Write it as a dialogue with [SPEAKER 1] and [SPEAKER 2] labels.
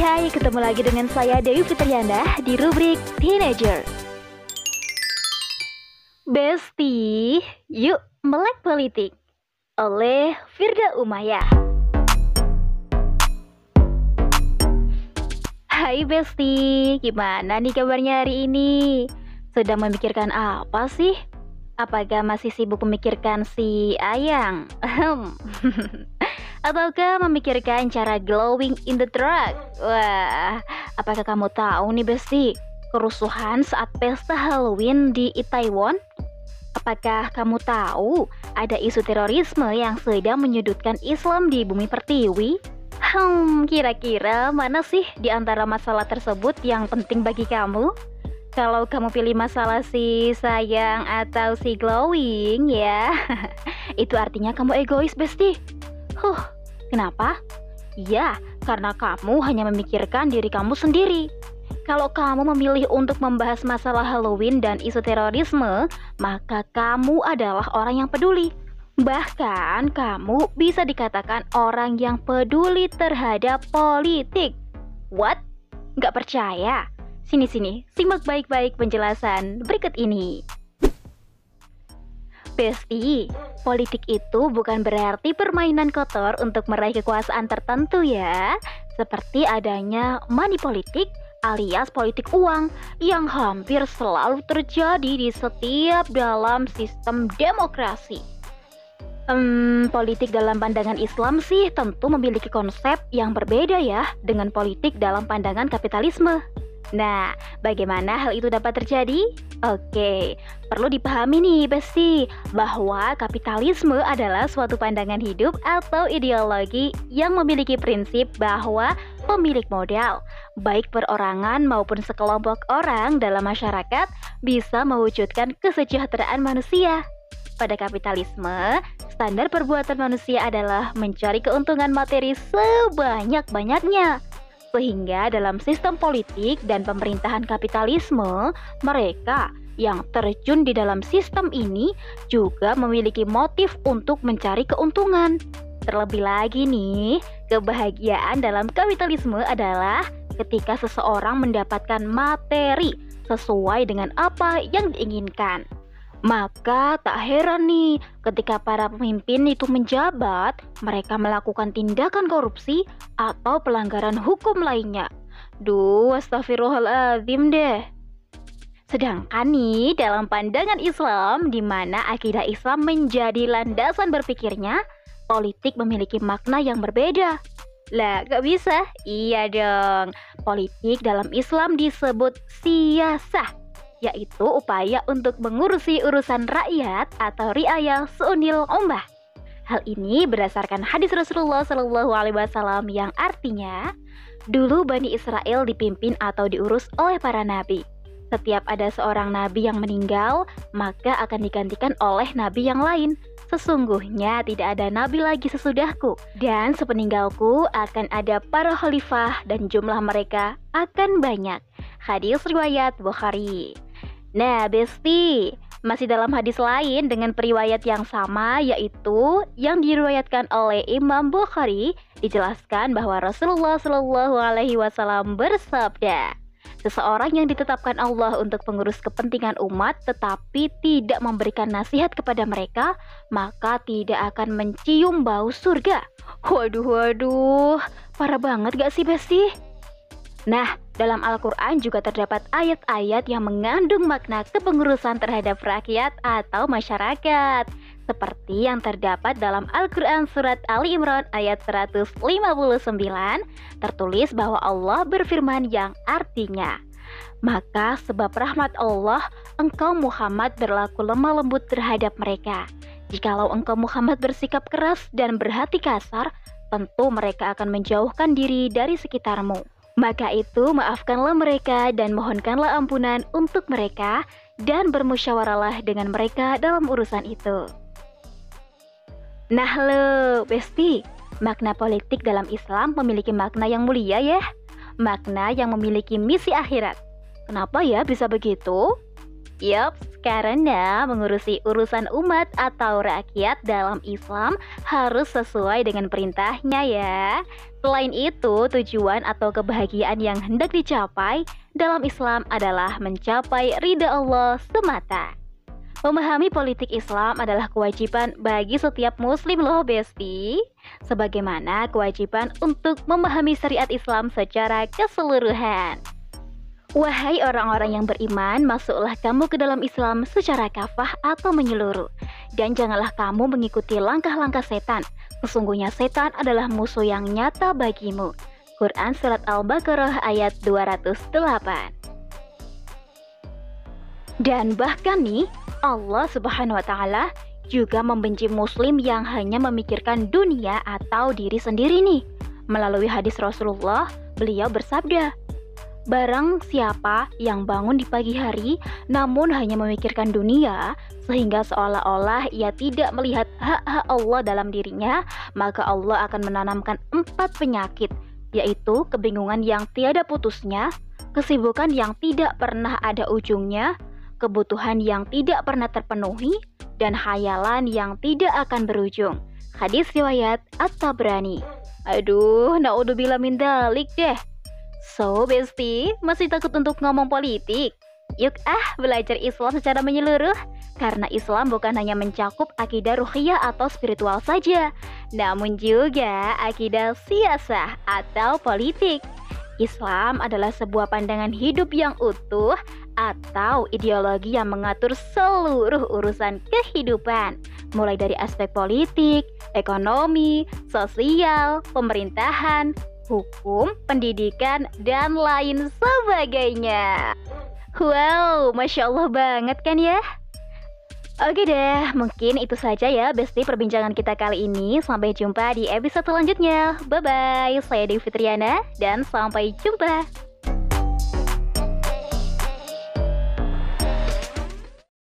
[SPEAKER 1] hai, ketemu lagi dengan saya Dewi Fitriana di rubrik Teenager. Besti, yuk melek politik oleh Firda Umayah. Hai Besti, gimana nih kabarnya hari ini? Sedang memikirkan apa sih? Apakah masih sibuk memikirkan si Ayang? Ataukah memikirkan cara glowing in the dark? Wah, apakah kamu tahu nih Besti, kerusuhan saat pesta Halloween di Itaewon? Apakah kamu tahu ada isu terorisme yang sedang menyudutkan Islam di bumi pertiwi? Hmm, kira-kira mana sih di antara masalah tersebut yang penting bagi kamu? Kalau kamu pilih masalah si sayang atau si glowing ya, itu artinya kamu egois, Besti. Huh, kenapa? Ya, karena kamu hanya memikirkan diri kamu sendiri. Kalau kamu memilih untuk membahas masalah Halloween dan isu terorisme, maka kamu adalah orang yang peduli. Bahkan kamu bisa dikatakan orang yang peduli terhadap politik. What? Gak percaya? Sini-sini, simak baik-baik penjelasan berikut ini. Besti, politik itu bukan berarti permainan kotor untuk meraih kekuasaan tertentu ya. Seperti adanya money politik alias politik uang yang hampir selalu terjadi di setiap dalam sistem demokrasi. Hmm, politik dalam pandangan Islam sih tentu memiliki konsep yang berbeda ya dengan politik dalam pandangan kapitalisme. Nah, bagaimana hal itu dapat terjadi? Oke, perlu dipahami nih, Besti, bahwa kapitalisme adalah suatu pandangan hidup atau ideologi yang memiliki prinsip bahwa pemilik modal, baik perorangan maupun sekelompok orang dalam masyarakat, bisa mewujudkan kesejahteraan manusia. Pada kapitalisme, standar perbuatan manusia adalah mencari keuntungan materi sebanyak-banyaknya sehingga dalam sistem politik dan pemerintahan kapitalisme, mereka yang terjun di dalam sistem ini juga memiliki motif untuk mencari keuntungan. Terlebih lagi nih, kebahagiaan dalam kapitalisme adalah ketika seseorang mendapatkan materi sesuai dengan apa yang diinginkan. Maka tak heran nih ketika para pemimpin itu menjabat, mereka melakukan tindakan korupsi atau pelanggaran hukum lainnya. Duh, astagfirullahaladzim deh. Sedangkan nih dalam pandangan Islam di mana akidah Islam menjadi landasan berpikirnya, politik memiliki makna yang berbeda. Lah, gak bisa? Iya dong. Politik dalam Islam disebut siasah yaitu upaya untuk mengurusi urusan rakyat atau riayah seunil ummah. Hal ini berdasarkan hadis Rasulullah Shallallahu Alaihi Wasallam yang artinya, dulu Bani Israel dipimpin atau diurus oleh para nabi. Setiap ada seorang nabi yang meninggal, maka akan digantikan oleh nabi yang lain. Sesungguhnya tidak ada nabi lagi sesudahku, dan sepeninggalku akan ada para khalifah dan jumlah mereka akan banyak. Hadis riwayat Bukhari. Nah, Besti, masih dalam hadis lain dengan periwayat yang sama yaitu yang diriwayatkan oleh Imam Bukhari dijelaskan bahwa Rasulullah Shallallahu alaihi wasallam bersabda, Seseorang yang ditetapkan Allah untuk pengurus kepentingan umat tetapi tidak memberikan nasihat kepada mereka, maka tidak akan mencium bau surga. Waduh, waduh, parah banget gak sih Besti? Nah, dalam Al-Quran juga terdapat ayat-ayat yang mengandung makna kepengurusan terhadap rakyat atau masyarakat. Seperti yang terdapat dalam Al-Quran Surat Ali Imran ayat 159, tertulis bahwa Allah berfirman yang artinya, Maka sebab rahmat Allah, engkau Muhammad berlaku lemah lembut terhadap mereka. Jikalau engkau Muhammad bersikap keras dan berhati kasar, tentu mereka akan menjauhkan diri dari sekitarmu. Maka itu maafkanlah mereka dan mohonkanlah ampunan untuk mereka dan bermusyawarahlah dengan mereka dalam urusan itu. Nah lo, Besti, makna politik dalam Islam memiliki makna yang mulia ya. Makna yang memiliki misi akhirat. Kenapa ya bisa begitu? Yup, karena mengurusi urusan umat atau rakyat dalam Islam harus sesuai dengan perintahnya ya. Selain itu, tujuan atau kebahagiaan yang hendak dicapai dalam Islam adalah mencapai ridha Allah semata. Memahami politik Islam adalah kewajiban bagi setiap muslim loh Besti Sebagaimana kewajiban untuk memahami syariat Islam secara keseluruhan Wahai orang-orang yang beriman, masuklah kamu ke dalam Islam secara kafah atau menyeluruh. Dan janganlah kamu mengikuti langkah-langkah setan. Sesungguhnya setan adalah musuh yang nyata bagimu. Quran Surat Al-Baqarah ayat 208 Dan bahkan nih, Allah Subhanahu wa taala juga membenci muslim yang hanya memikirkan dunia atau diri sendiri nih. Melalui hadis Rasulullah, beliau bersabda, Barang siapa yang bangun di pagi hari namun hanya memikirkan dunia sehingga seolah-olah ia tidak melihat hak-hak Allah dalam dirinya, maka Allah akan menanamkan empat penyakit, yaitu kebingungan yang tiada putusnya, kesibukan yang tidak pernah ada ujungnya, kebutuhan yang tidak pernah terpenuhi, dan hayalan yang tidak akan berujung. Hadis riwayat At-Tabrani. Aduh, naudzubillah min dalik deh. So, Besti, masih takut untuk ngomong politik? Yuk ah, belajar Islam secara menyeluruh. Karena Islam bukan hanya mencakup akidah ruhiyah atau spiritual saja, namun juga akidah siasah atau politik. Islam adalah sebuah pandangan hidup yang utuh atau ideologi yang mengatur seluruh urusan kehidupan, mulai dari aspek politik, ekonomi, sosial, pemerintahan, hukum, pendidikan, dan lain sebagainya. Wow, Masya Allah banget kan ya? Oke deh, mungkin itu saja ya Besti perbincangan kita kali ini. Sampai jumpa di episode selanjutnya. Bye-bye, saya Devi Fitriana, dan sampai jumpa.